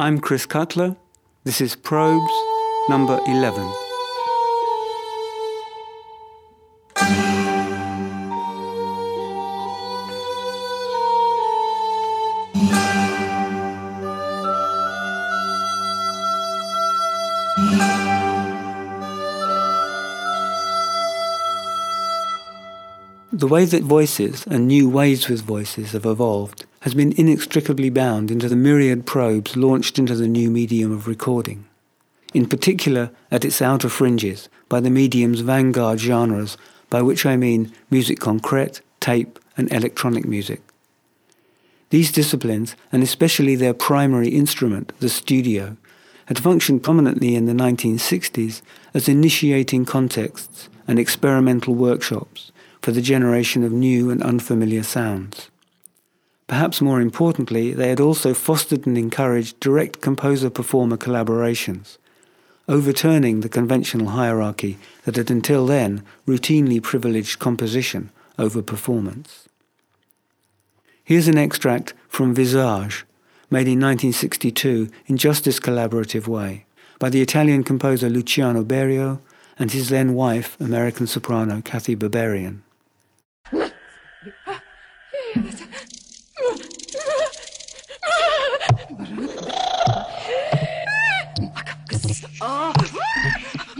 I'm Chris Cutler. This is Probes number 11. The way that voices and new ways with voices have evolved has been inextricably bound into the myriad probes launched into the new medium of recording. In particular, at its outer fringes, by the medium's vanguard genres, by which I mean music concrete, tape, and electronic music. These disciplines, and especially their primary instrument, the studio, had functioned prominently in the 1960s as initiating contexts and experimental workshops for the generation of new and unfamiliar sounds. Perhaps more importantly, they had also fostered and encouraged direct composer-performer collaborations, overturning the conventional hierarchy that had until then routinely privileged composition over performance. Here's an extract from Visage, made in 1962 in just this collaborative way, by the Italian composer Luciano Berio and his then wife, American soprano Kathy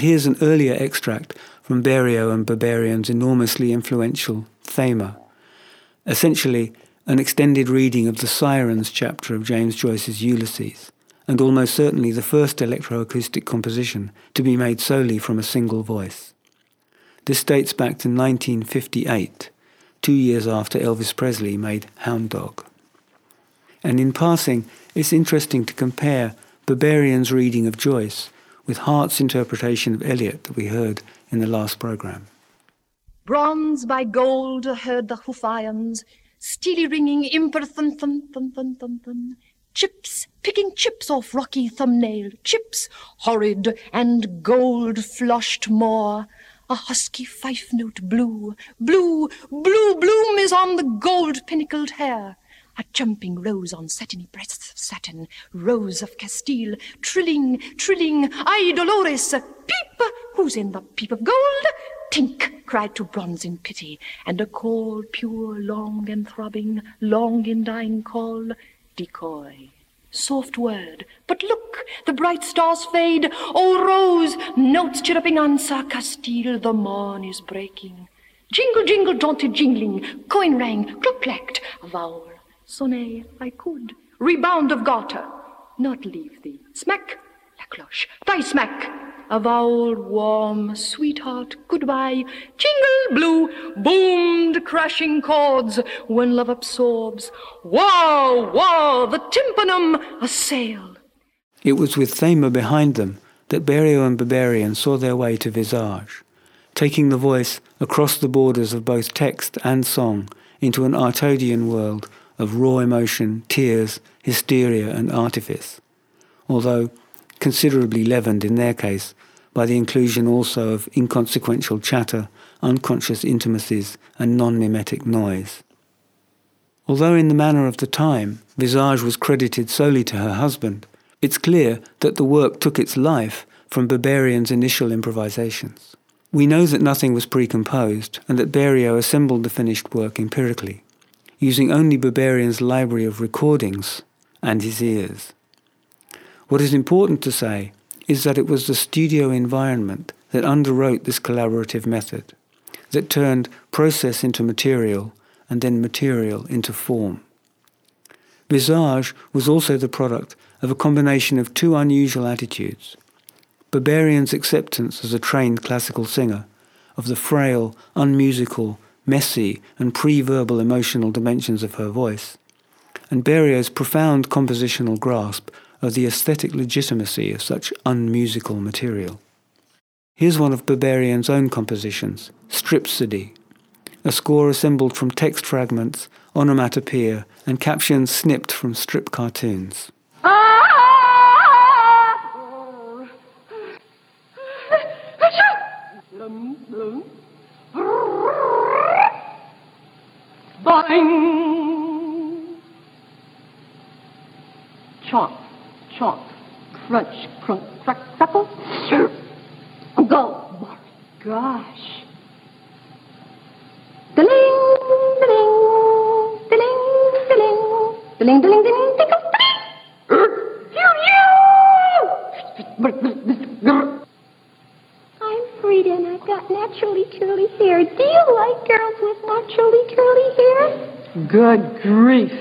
And here's an earlier extract from Berio and Berberian's enormously influential Thema, essentially an extended reading of the Sirens chapter of James Joyce's Ulysses, and almost certainly the first electroacoustic composition to be made solely from a single voice. This dates back to 1958, two years after Elvis Presley made Hound Dog. And in passing, it's interesting to compare Berberian's reading of Joyce with Hart's interpretation of Eliot that we heard in the last program. Bronze by gold heard the hoof irons, steely ringing, imper. Chips, picking chips off rocky thumbnail, chips, horrid and gold flushed. A husky fife note blue, blue, blue bloom is on the gold pinnacled hair. A jumping rose on satiny breasts of satin, rose of Castile, trilling, trilling, ay Dolores, peep, who's in the peep of gold? Tink, cried to bronze in pity, and a call pure, long and throbbing, long in dying call, decoy. Soft word, but look, the bright stars fade. Oh, Rose, notes chirruping answer, Castile, the morn is breaking. Jingle, jingle, jaunty jingling, coin rang, cluck clacked, a vowel. Sonnet, I could. Rebound of garter, not leave thee. Smack, la cloche, thy smack. A vowel, warm, sweetheart, goodbye. Jingle, blue, boomed crashing chords when love absorbs. Wow, wow, the tympanum assail. It was with Thema behind them that Berio and Barbarian saw their way to Visage, taking the voice across the borders of both text and song into an Artodian world of raw emotion, tears, hysteria, and artifice, although considerably leavened in their case by the inclusion also of inconsequential chatter, unconscious intimacies, and non mimetic noise. Although in the manner of the time, Visage was credited solely to her husband, it's clear that the work took its life from Berberian's initial improvisations. We know that nothing was precomposed and that Berio assembled the finished work empirically, using only Berberian's library of recordings and his ears. What is important to say is that it was the studio environment that underwrote this collaborative method, that turned process into material and then material into form. Visage was also the product of a combination of two unusual attitudes. Berberian's acceptance as a trained classical singer of the frail, unmusical, messy, and pre-verbal emotional dimensions of her voice, and Berio's profound compositional grasp of the aesthetic legitimacy of such unmusical material. Here's one of Berberian's own compositions, Stripsody, a score assembled from text fragments, onomatopoeia, and captions snipped from strip cartoons. Ah! Boing! Chomp, chomp, crunch, crunch, crack, crackle, go. My gosh. Diling, diling, diling, diling, diling, diling, diling, tinkle, diling. I'm Frida and I've got naturally curly hair. Do you like girls with naturally curly hair? Good grief.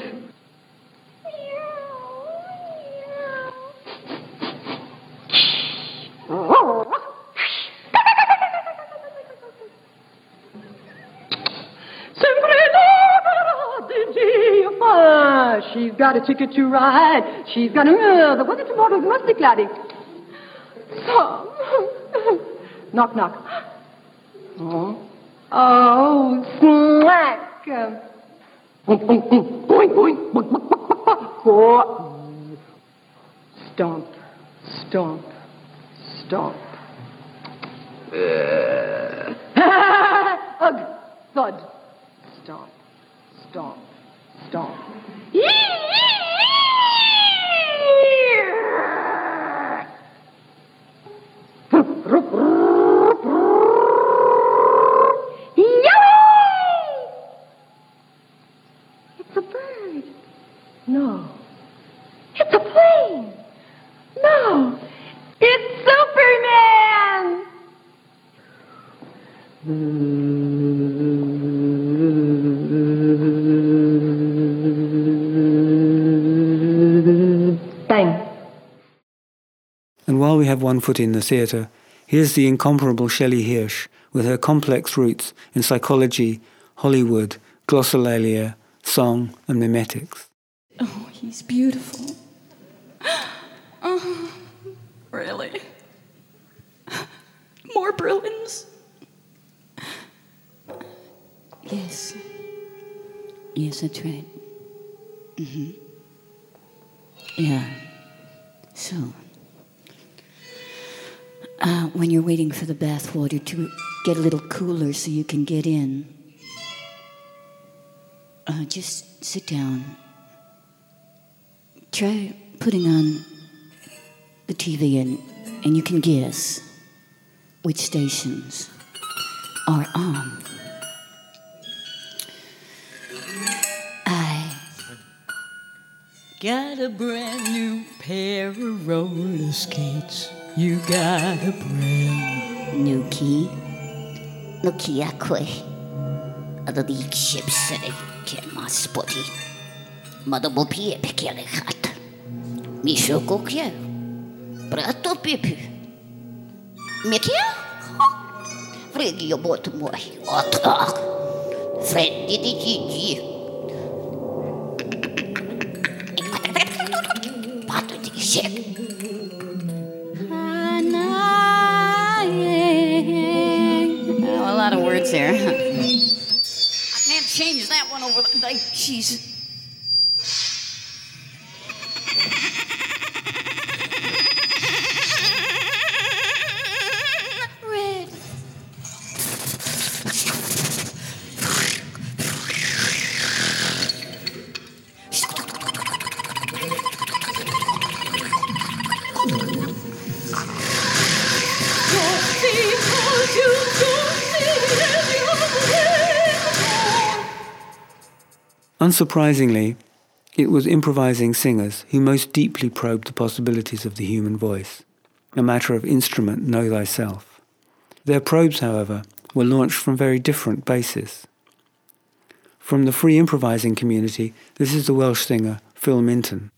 She's got a ticket to ride. She's got a uh, the weather tomorrow's musty cloudy. So, knock, knock. Oh, oh, slack. Boing, boing, boing, boing, boing. Stomp, stomp, stomp. Ugh, thud. Stomp, stomp, stomp. It's a bird. No. It's a plane. No. It's Superman. Bang. And while we have one foot in the theatre, here's the incomparable Shelley Hirsch with her complex roots in psychology, Hollywood, glossolalia, song, and mimetics. Oh, he's beautiful. Oh, really? More Berlins? Yes. Yes, that's right. hmm Yeah. So, uh, when you're waiting for the bathwater to get a little cooler so you can get in, uh, just sit down. Try putting on the TV and, and you can guess which stations are on. I got a brand new pair of roller skates. You got a brand new key. No key akwe. Ada di ship sere ke ma spoti. Mada bo pie pekele hat. Mi shoko kye. Prato pipi. Kye? Fregi yo bot moi. Otak. Freddy di there. I can't change that one over. Like she's Unsurprisingly, it was improvising singers who most deeply probed the possibilities of the human voice, a matter of instrument know thyself. Their probes, however, were launched from very different bases. From the free improvising community, this is the Welsh singer Phil Minton.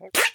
And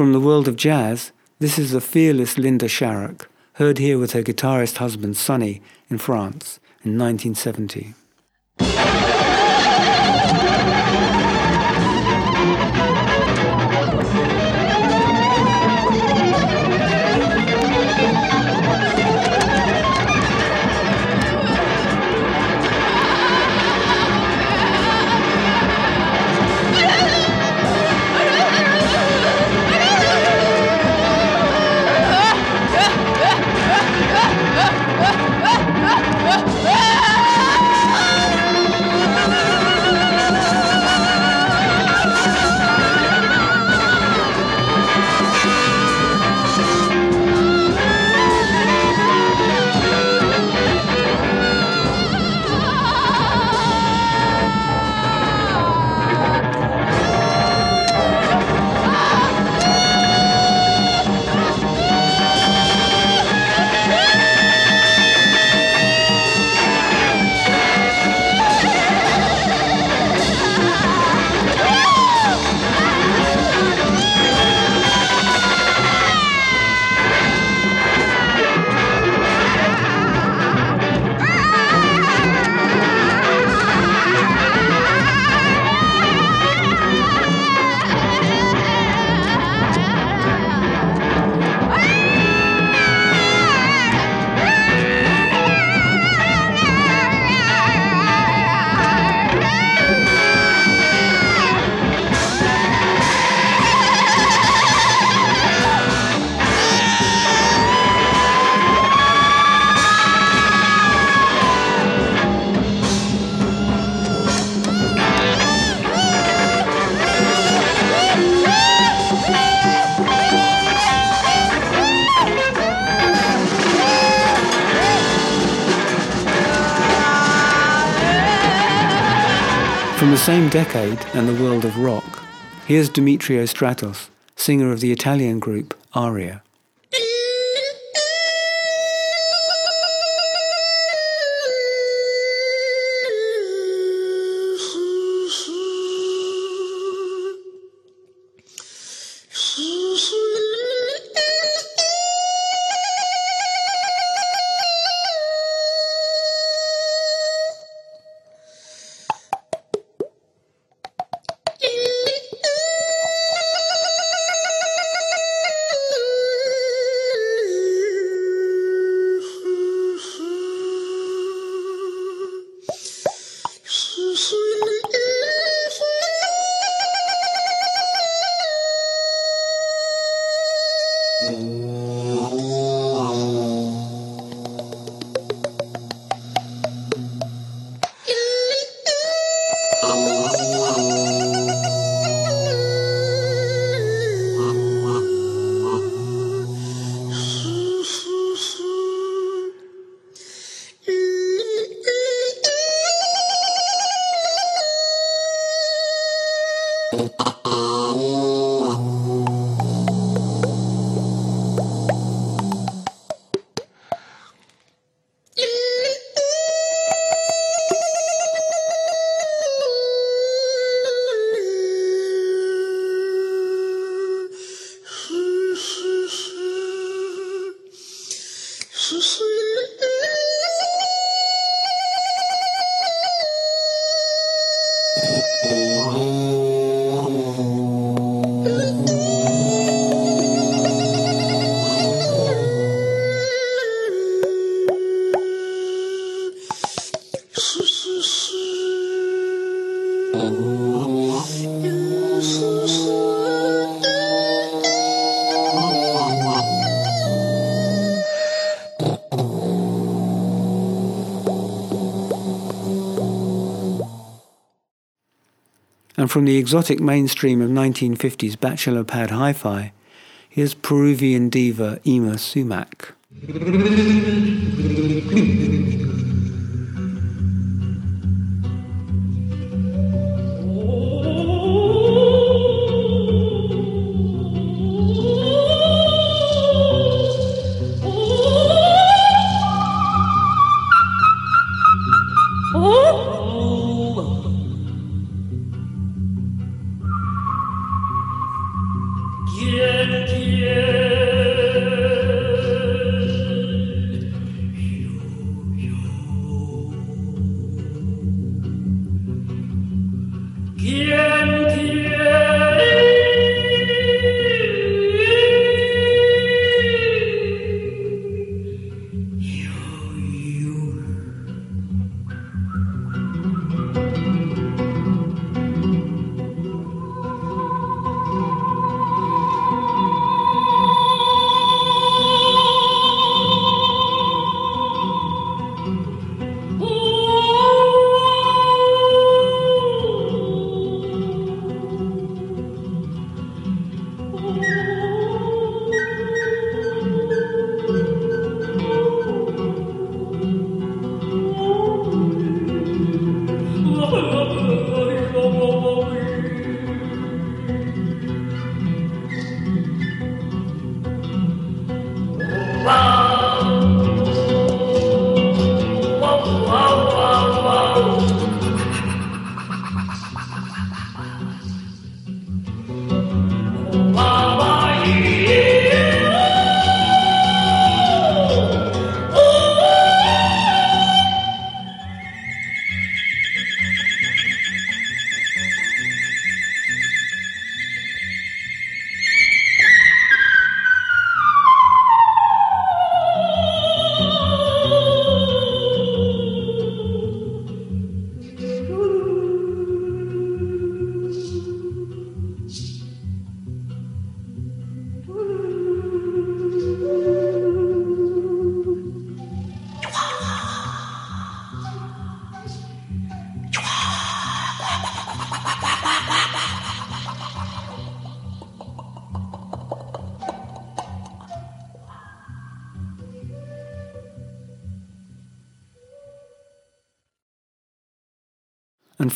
from the world of jazz, this is the fearless Linda Sharrock, heard here with her guitarist husband Sonny in France in 1970. From the same decade and the world of rock, here's Demetrio Stratos, singer of the Italian group Aria. And from the exotic mainstream of 1950s bachelor pad hi-fi, here's Peruvian diva Yma Sumac.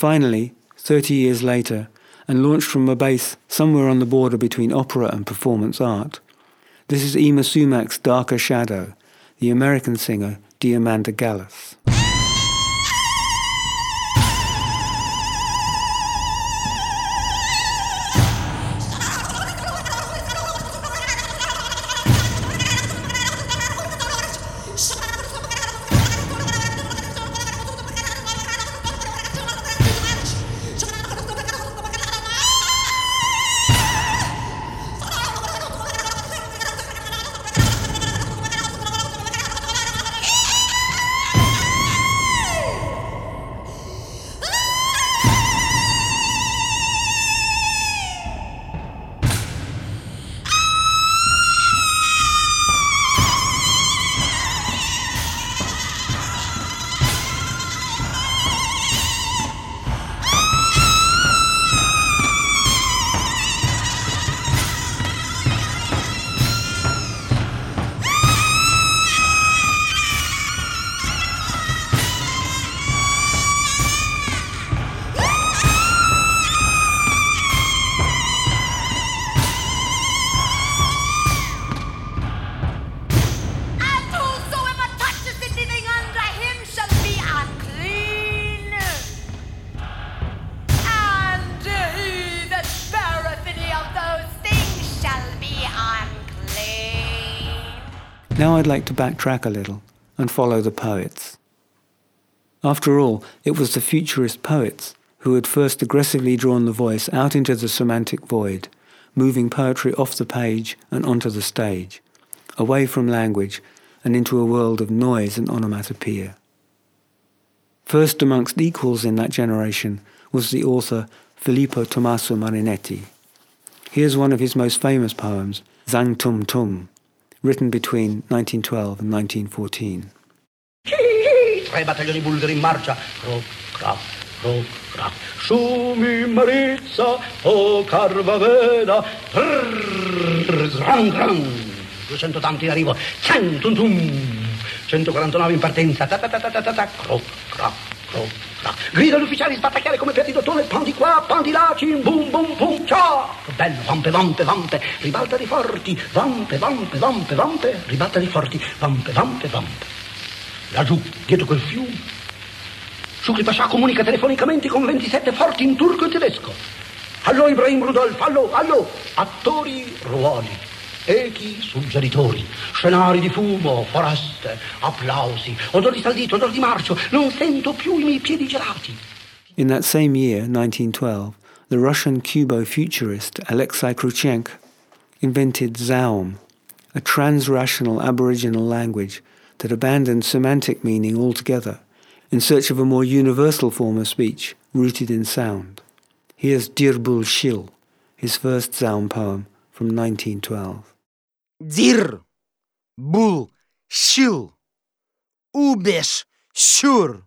finally, 30 years later, and launched from a base somewhere on the border between opera and performance art, this is Yma Sumac's Darker Shadow, the American singer Diamanda Galás. I'd like to backtrack a little and follow the poets. After all, it was the futurist poets who had first aggressively drawn the voice out into the semantic void, moving poetry off the page and onto the stage, away from language and into a world of noise and onomatopoeia. First amongst equals in that generation was the author Filippo Tommaso Marinetti. Here's one of his most famous poems, Zang Tum Tum, written between 1912 and 1914. Tre battaglioni bulgari in marcia. Croc, crac, croc, crac. Su o Carvaveda. Trrr, gran, gran. 200 tanti arrivo. Centum, tum. 149 in partenza. Croc, crac. Grida gli ufficiali sbattacchiare come di dottone. Pan di qua, pan di là. Cim, bum, bum, bum. Ciao. Bello, vampe, vampe, vampe. Ribalta di forti. Vampe, vampe, vampe, vampe. Ribalta di forti. Vampe, vampe, vampe. Laggiù, dietro quel fiume, Shukri Pasha comunica telefonicamente con 27 forti in turco e tedesco. Allo Ibrahim Rudolf, allo, allo, attori, ruoli, echi, suggeritori, scenari di fumo, foreste, applausi, odor di saldito, odor di marcio, non sento più i miei piedi gelati. In that same year, 1912, the Russian Cubo-futurist Alexei Kruchenk invented Zaum, a trans-rational aboriginal language that abandoned semantic meaning altogether in search of a more universal form of speech rooted in sound. Here's Dirbul Shil, his first Zaum poem from 1912. Dir, bul, shil, ubesh, shur,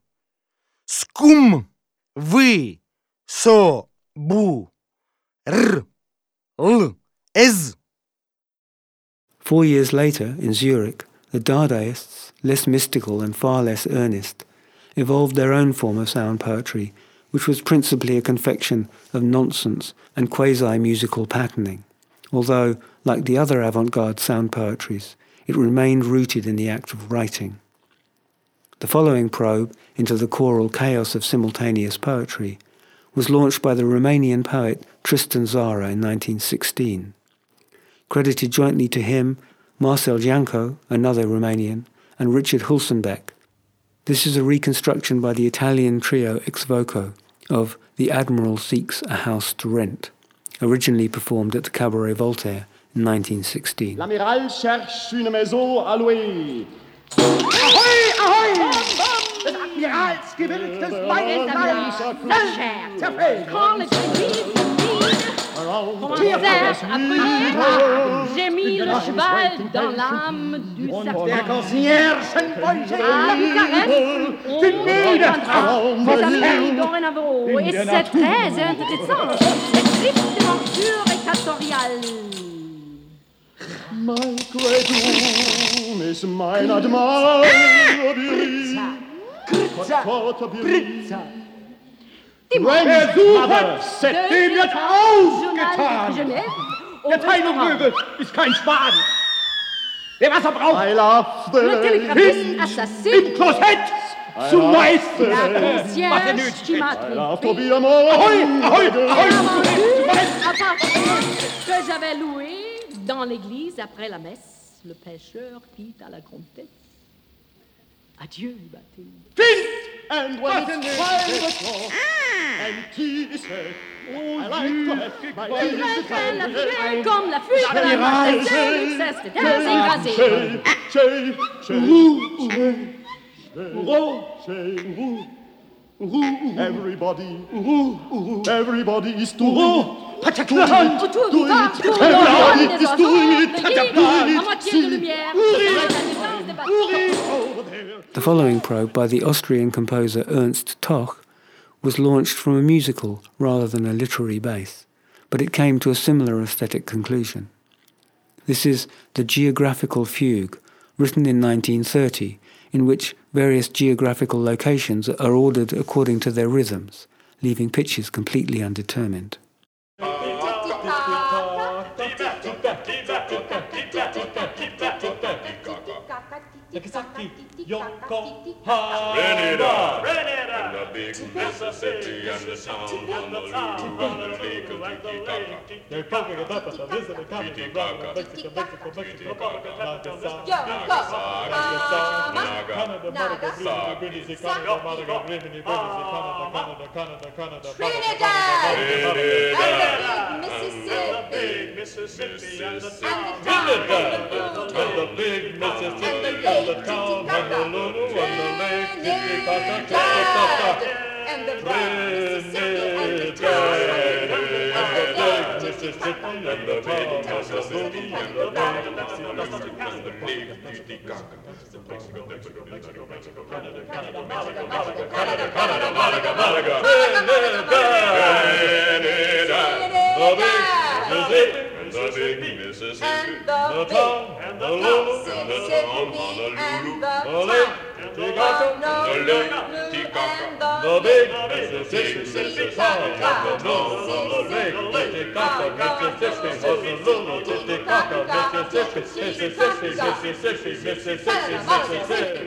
skum, vi, so, bu, r, l, ez. Four years later, in Zurich, the Dadaists, less mystical and far less earnest, evolved their own form of sound poetry, which was principally a confection of nonsense and quasi-musical patterning, although, like the other avant-garde sound poetries, it remained rooted in the act of writing. The following probe into the choral chaos of simultaneous poetry was launched by the Romanian poet Tristan Zara in 1916. Credited jointly to him Marcel Janco, another Romanian, and Richard Hulsenbeck. This is a reconstruction by the Italian trio Ex Voco of The Admiral Seeks a House to Rent, originally performed at the Cabaret Voltaire 1916. L'amiral cherche une maison à louer. Ahoi, ahoi! Des Admirals gewilltes Beifall schnell zerfällt. J'ai mis le cheval dans l'âme du Und serpent. der Concierge wollte Bucarest, on reviendra, mes amis, dorénavant. Et c'est très intéressant. C'est tristement sur My great room is mine admirability. Britza! Die Versuche sind dem jetzt aufgetan! Der Teilunglöwe ist kein Spahn. Wer was er braucht! I love the hin im Klosett zu meistern! Was er nötig ist! Ahoi! Ahoi! Ahoi! Ahoi! Ahoi! Dans l'église après la messe. Le pêcheur quitte à la comtesse. Adieu, Bathilde. And when it's time to talk, and tea is set, I like to have my Elle tea fait la is fuite comme la fuite de la Marseillaise. C'est écrasé. Everybody, everybody is doing it. Autour du va, it. pour Everybody le des is doing oiseaux, it. le Take a guide, bite. à moitié de lumière, à la distance des bateaux. The following probe by the Austrian composer Ernst Toch was launched from a musical rather than a literary base, but it came to a similar aesthetic conclusion. This is the Geographical Fugue, written in 1930, in which various geographical locations are ordered according to their rhythms, leaving pitches completely undetermined. Lakasaki. Renita, Renita, and the big Mississippi and the town on the town on the lake of Titicaca. They're talking about the visit of Titicaca. Mexico, Mexico, Mexico, Canada, Monaco, Brittany, Brittany, Canada, Monaco, Brittany, Brittany, Canada, Canada, Canada, Canada, Trinidad! and the big Mississippi and the town. Trinidad, and the big Mississippi and the town on the and the Mississippi and the the and the big and the big Mississippi and the big And the big and the and the Tom, Honolulu, the lake, Titicaca, the lake, Titicaca, the big Mississippi, Mississippi, the little, the lake, Titicaca, Mississippi, Honolulu, Titicaca, Mississippi, Mississippi, Mississippi, Mississippi, Mississippi,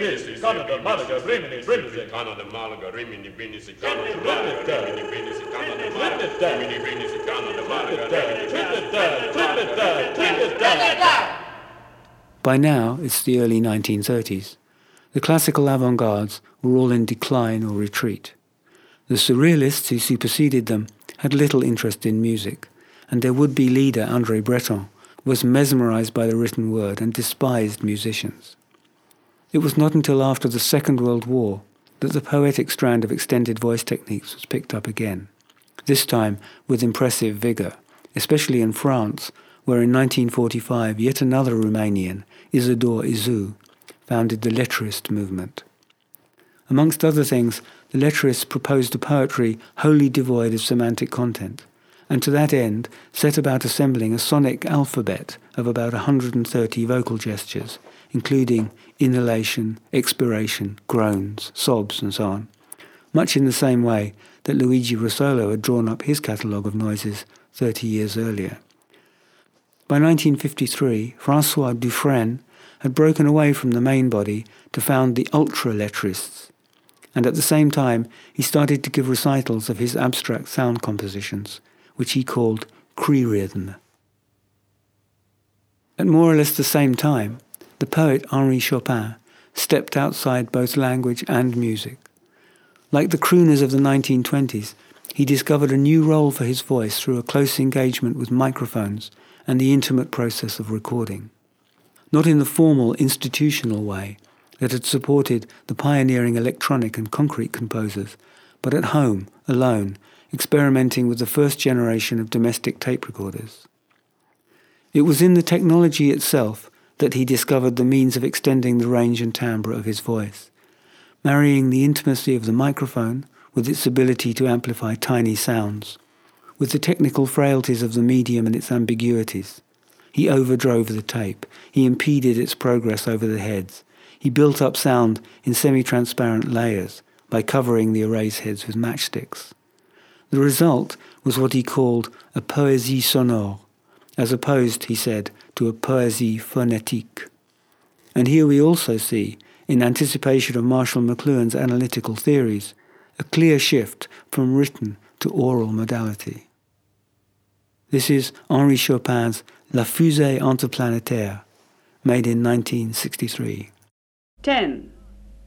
Mississippi, Canada, Malaga, Rimini, Brindisi, Canada, Malaga, Rimini, Brindisi, Canada, Trinidad, Rimini, Brindisi, Canada, Malaga, Rimini, Brindisi, Canada, Malaga, Trinidad, Trinidad, Trinidad, Trinidad. By now, it's the early 1930s. The classical avant-gardes were all in decline or retreat. The surrealists who superseded them had little interest in music, and their would-be leader, André Breton, was mesmerized by the written word and despised musicians. It was not until after the Second World War that the poetic strand of extended voice techniques was picked up again, this time with impressive vigour, especially in France, where in 1945 yet another Romanian, Isidore Izu, founded the Letterist movement. Amongst other things, the Letterists proposed a poetry wholly devoid of semantic content, and to that end set about assembling a sonic alphabet of about 130 vocal gestures, including inhalation, expiration, groans, sobs, and so on, much in the same way that Luigi Russolo had drawn up his catalogue of noises 30 years earlier. By 1953, Francois Dufresne had broken away from the main body to found the ultra-lettrists, and at the same time he started to give recitals of his abstract sound compositions, which he called Cri rhythm. At more or less the same time, the poet Henri Chopin stepped outside both language and music. Like the crooners of the 1920s, he discovered a new role for his voice through a close engagement with microphones and the intimate process of recording. Not in the formal institutional way that had supported the pioneering electronic and concrete composers, but at home, alone, experimenting with the first generation of domestic tape recorders. It was in the technology itself that he discovered the means of extending the range and timbre of his voice, marrying the intimacy of the microphone with its ability to amplify tiny sounds, with the technical frailties of the medium and its ambiguities. He overdrove the tape. He impeded its progress over the heads. He built up sound in semi-transparent layers by covering the erase heads with matchsticks. The result was what he called a poésie sonore, as opposed, he said, to a poésie phonétique. And here we also see, in anticipation of Marshall McLuhan's analytical theories, a clear shift from written to oral modality. This is Henri Chopin's La Fusée Interplanétaire, made in 1963. 10,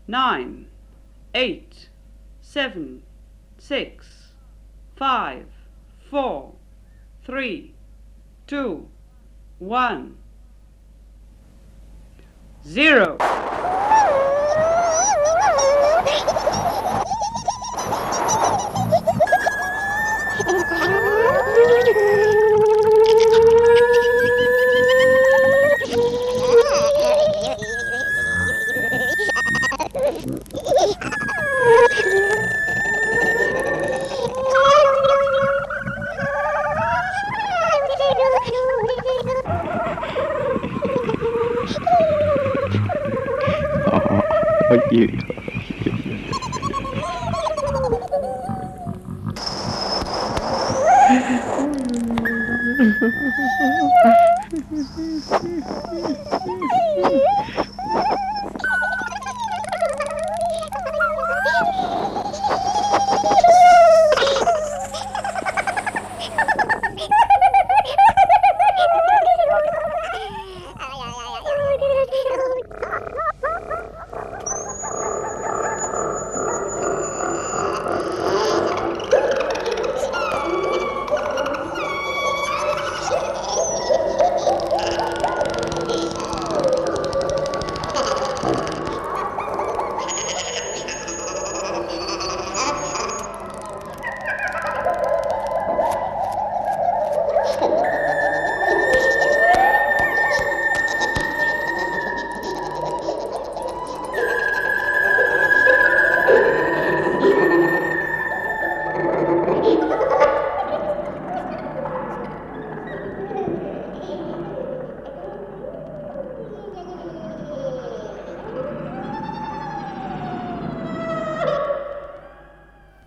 9, 8, 7, 6, 5, 4, 3, 2, 1, 0. you.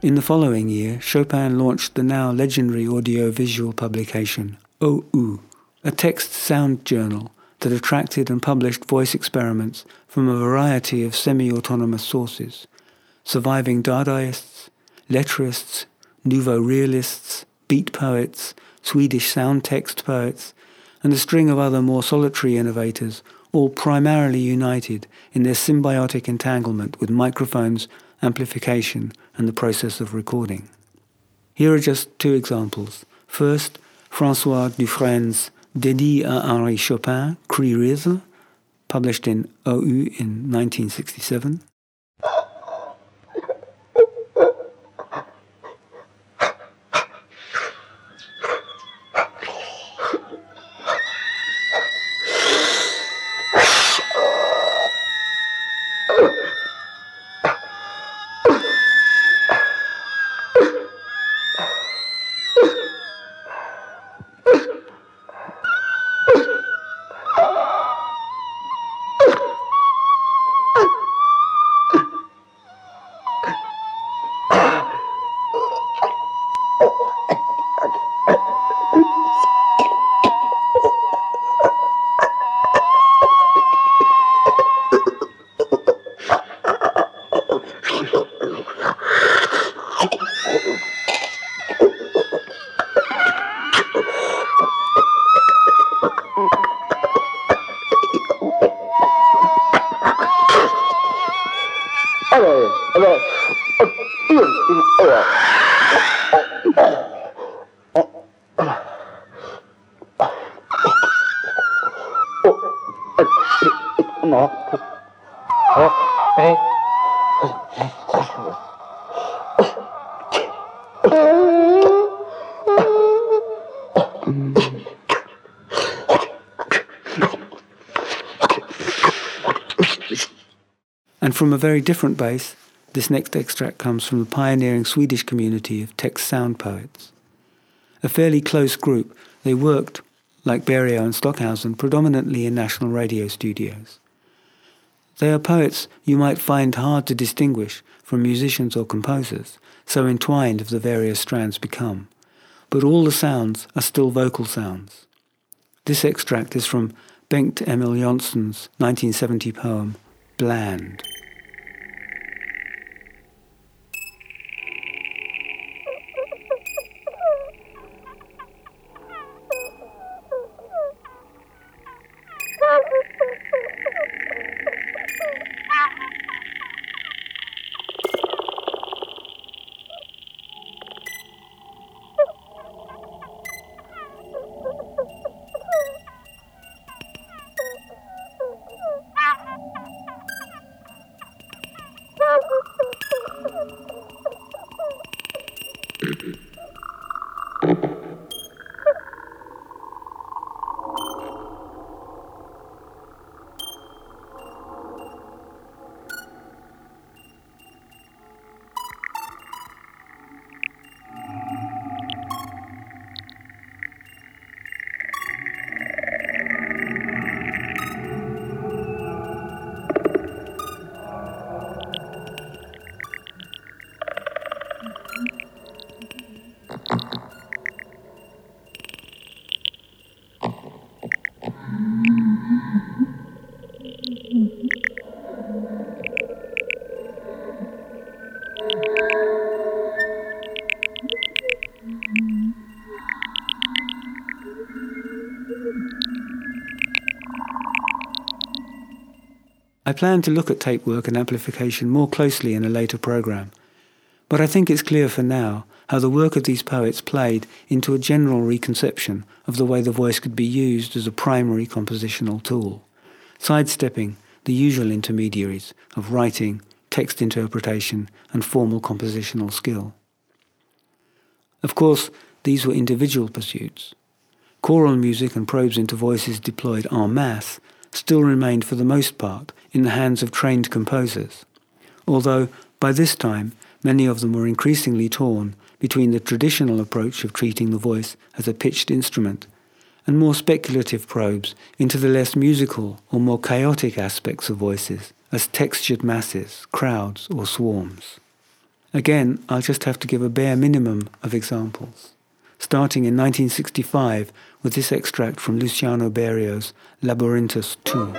In the following year, Chopin launched the now legendary audiovisual publication OU, a text sound journal that attracted and published voice experiments from a variety of semi-autonomous sources, surviving Dadaists, letterists, nouveau realists, beat poets, Swedish sound text poets, and a string of other more solitary innovators, all primarily united in their symbiotic entanglement with microphones, amplification, and the process of recording. Here are just two examples. First, Francois Dufresne's Dédie à Henri Chopin, Cri Rhythm, published in OU in 1967. A very different base, this next extract comes from the pioneering Swedish community of text sound poets. A fairly close group, they worked, like Berio and Stockhausen, predominantly in national radio studios. They are poets you might find hard to distinguish from musicians or composers, so entwined have the various strands become. But all the sounds are still vocal sounds. This extract is from Bengt Emil Johnson's 1970 poem, Bland. Plan to look at tape work and amplification more closely in a later program, but I think it's clear for now how the work of these poets played into a general reconception of the way the voice could be used as a primary compositional tool, sidestepping the usual intermediaries of writing, text interpretation, and formal compositional skill. Of course, these were individual pursuits. Choral music and probes into voices deployed en masse still remained for the most part in the hands of trained composers, although by this time many of them were increasingly torn between the traditional approach of treating the voice as a pitched instrument and more speculative probes into the less musical or more chaotic aspects of voices as textured masses, crowds, or swarms. Again, I'll just have to give a bare minimum of examples, starting in 1965 with this extract from Luciano Berio's Laborintus II.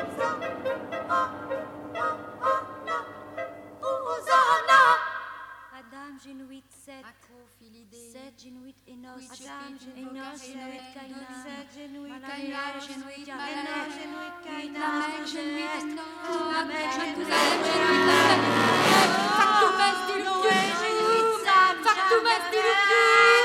Cataclysmum!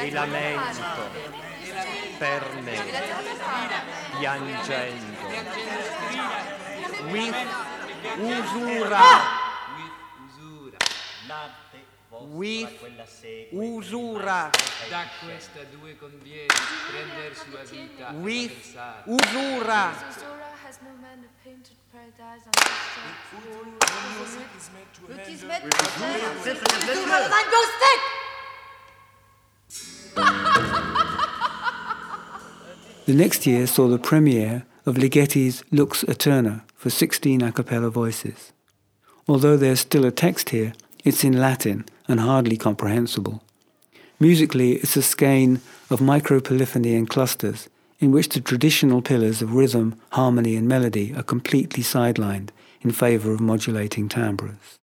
e lamento per me, piangendo, with usura, with usura, da questa due conviene prender sua vita, with usura. Look, he's meant to handle. Look, he's meant to handle. Look, he's meant to handle. The next year saw the premiere of Ligeti's Lux Aeterna for 16 a cappella voices. Although there's still a text here, it's in Latin and hardly comprehensible. Musically, it's a skein of micropolyphony and clusters in which the traditional pillars of rhythm, harmony, and melody are completely sidelined in favour of modulating timbres.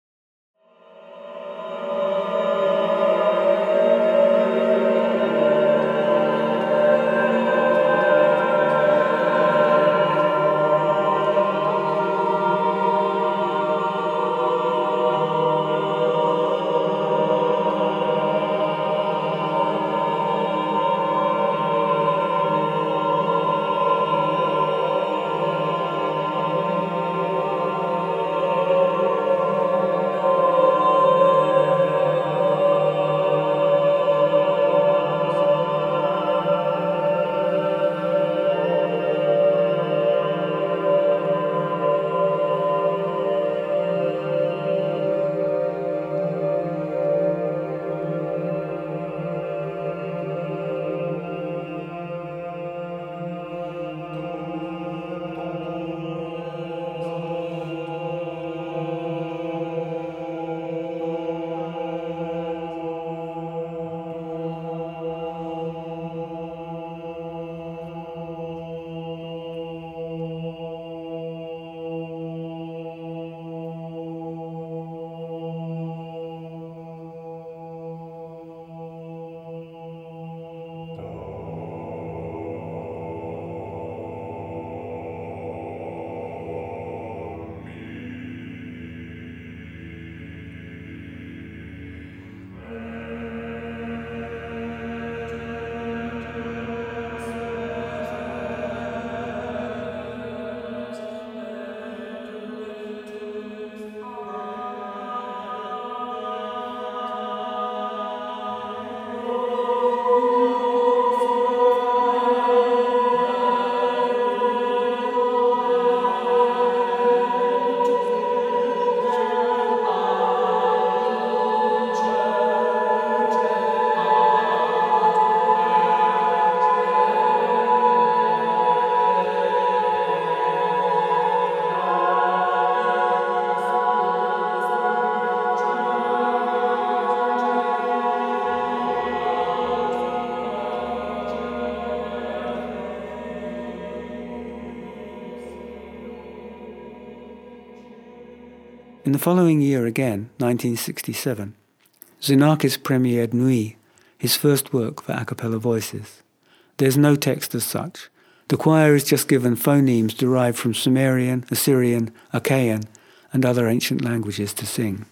The following year again, 1967, Xenakis premiered Nuit, his first work for a cappella voices. There's no text as such. The choir is just given phonemes derived from Sumerian, Assyrian, Achaean, and other ancient languages to sing.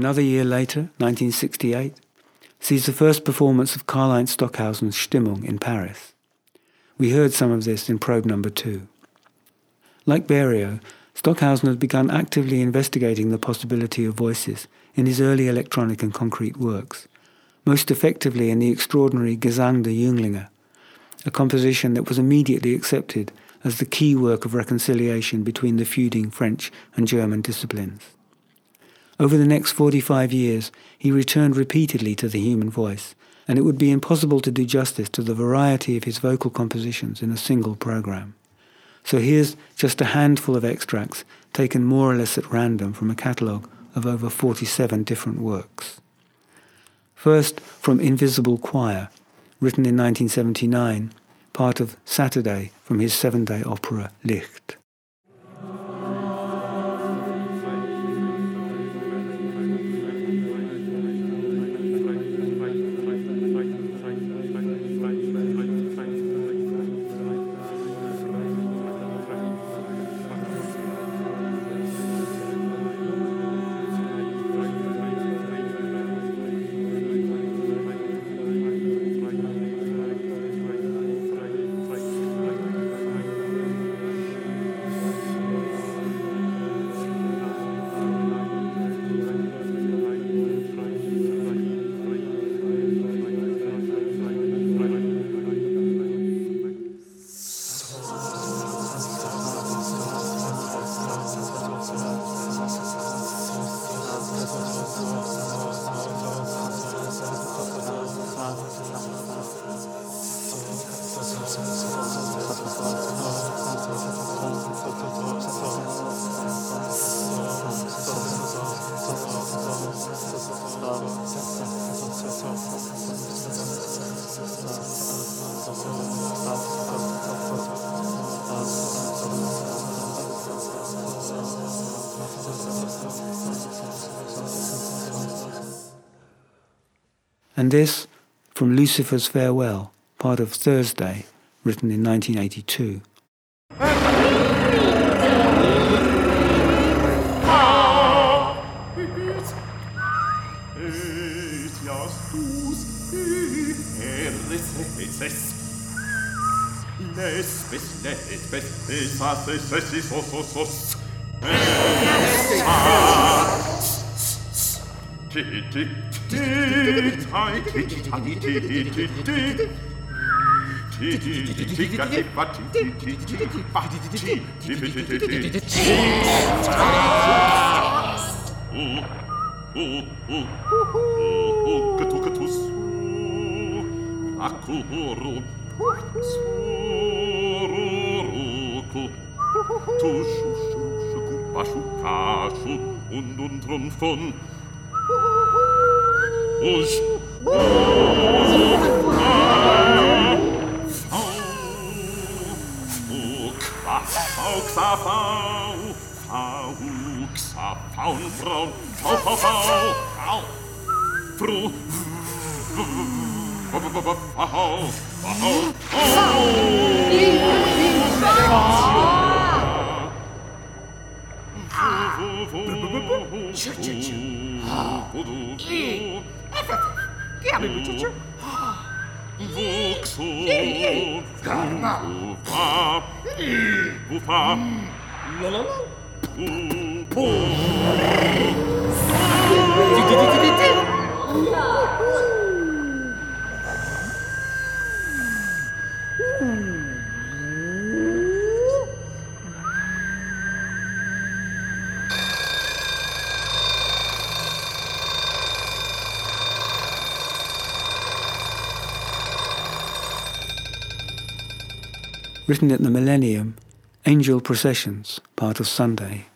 Another year later, 1968, sees the first performance of Karlheinz Stockhausen's Stimmung in Paris. We heard some of this in probe number two. Like Berio, Stockhausen had begun actively investigating the possibility of voices in his early electronic and concrete works, most effectively in the extraordinary Gesang der Jünglinge, a composition that was immediately accepted as the key work of reconciliation between the feuding French and German disciplines. Over the next 45 years, he returned repeatedly to the human voice, and it would be impossible to do justice to the variety of his vocal compositions in a single program. So here's just a handful of extracts taken more or less at random from a catalogue of over 47 different works. First, from Invisible Choir, written in 1979, part of Saturday from his seven day opera Licht. Lucifer's Farewell, part of Thursday, written in 1982. Akuhuru, Sororoku, Tushu, Shushu, Kupashu, Kashu, und und und von Fau, Tchutchutchu. E. Que abre o tchutchu. E. Calma. E. Ufa. Lalala. Pum. Written at the millennium, Angel Processions, part of Sunday.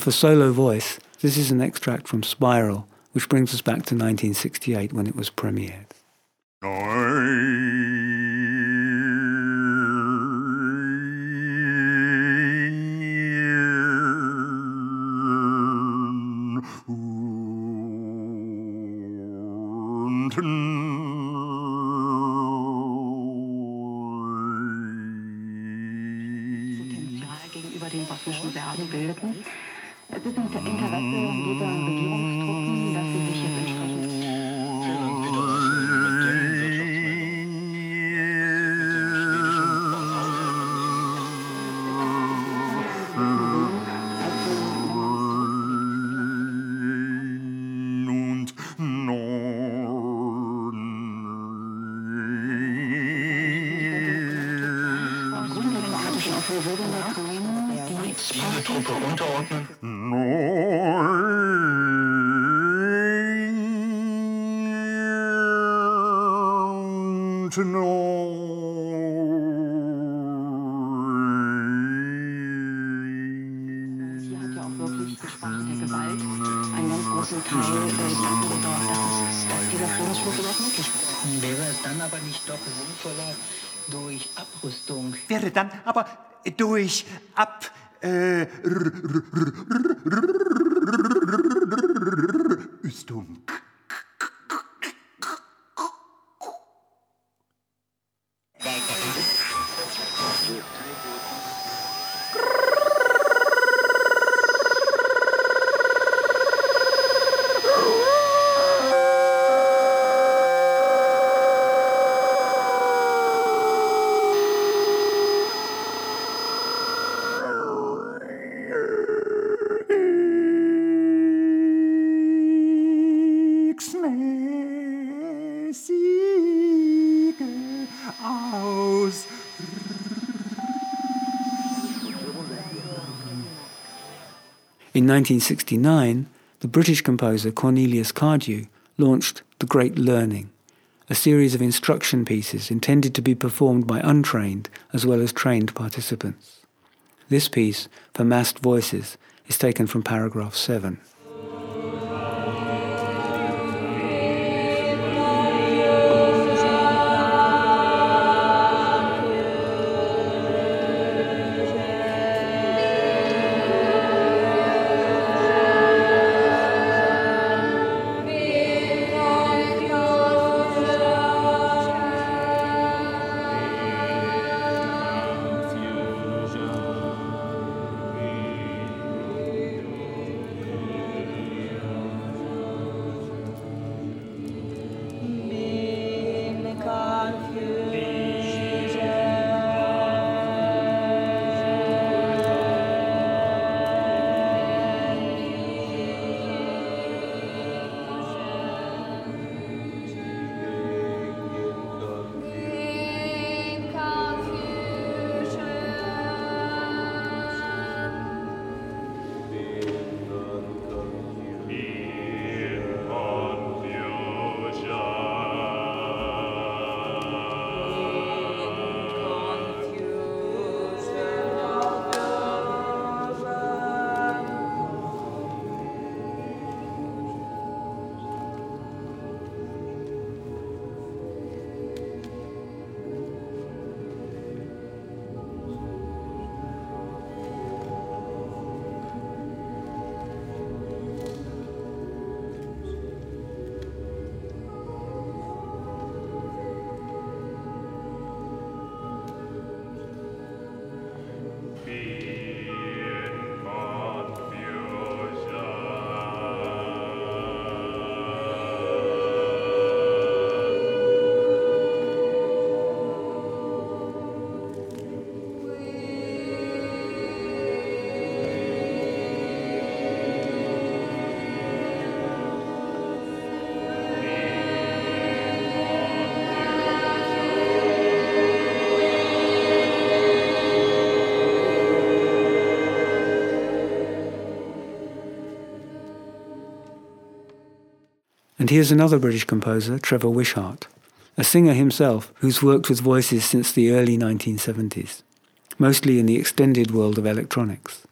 And for solo voice, this is an extract from Spiral, which brings us back to 1968 when it was premiered. Dann aber durch Ab... Äh, Rüstung. 1969, the British composer Cornelius Cardew launched The Great Learning, a series of instruction pieces intended to be performed by untrained as well as trained participants. This piece, for massed voices, is taken from paragraph 7. And here's another British composer, Trevor Wishart, a singer himself who's worked with voices since the early 1970s, mostly in the extended world of electronics.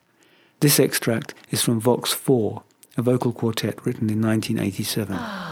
This extract is from Vox 4, a vocal quartet written in 1987. Ah.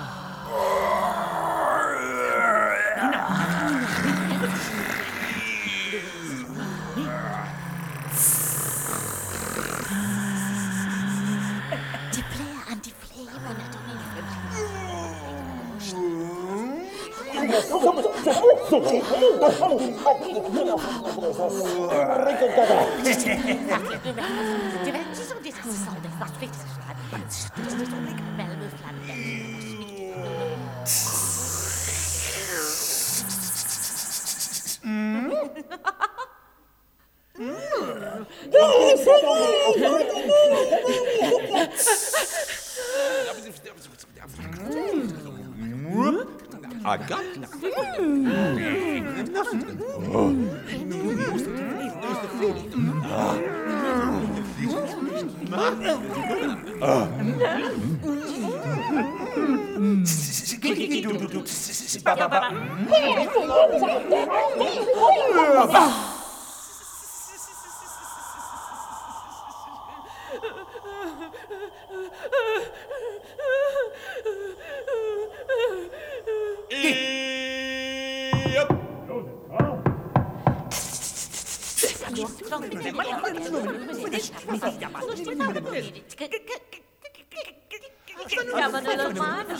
I got 끝났습니다. Ja, maar de normale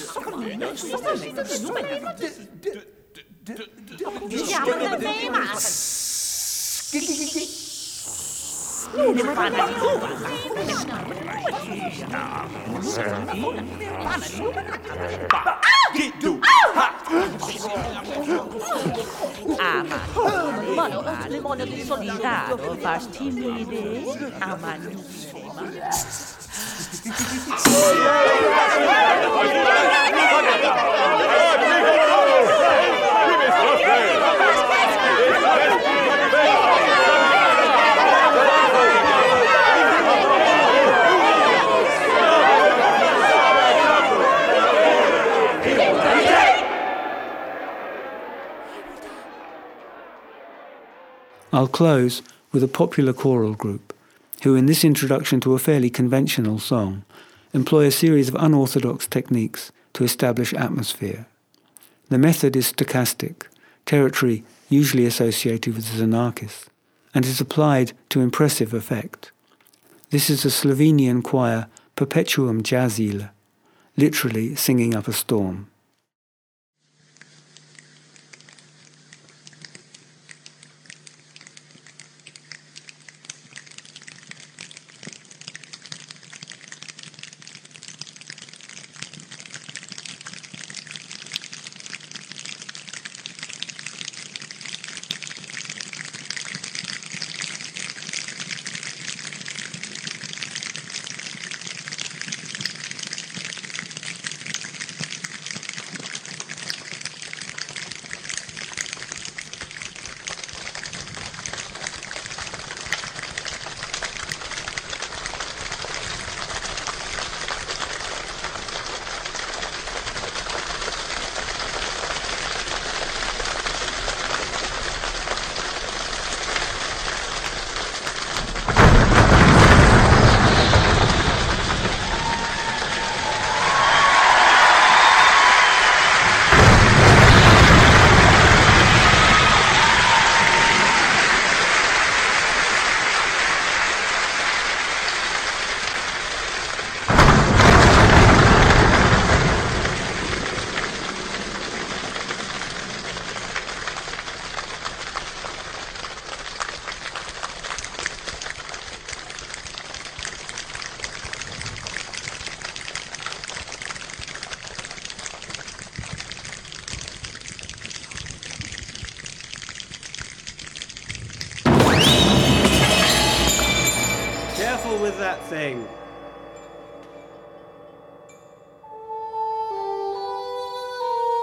Ja, maar de thema's. Ah! Amare, mono di solidaro, fas timide, amanissima. I'll close with a popular choral group who, in this introduction to a fairly conventional song, employ a series of unorthodox techniques to establish atmosphere. The method is stochastic, territory usually associated with Xenakis, and is applied to impressive effect. This is a Slovenian choir Perpetuum Jazzile, literally singing up a storm.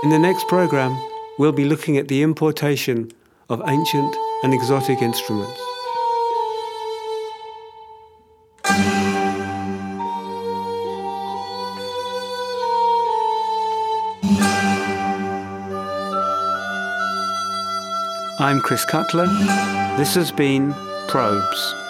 In the next program, we'll be looking at the importation of ancient and exotic instruments. I'm Chris Cutler. This has been Probes.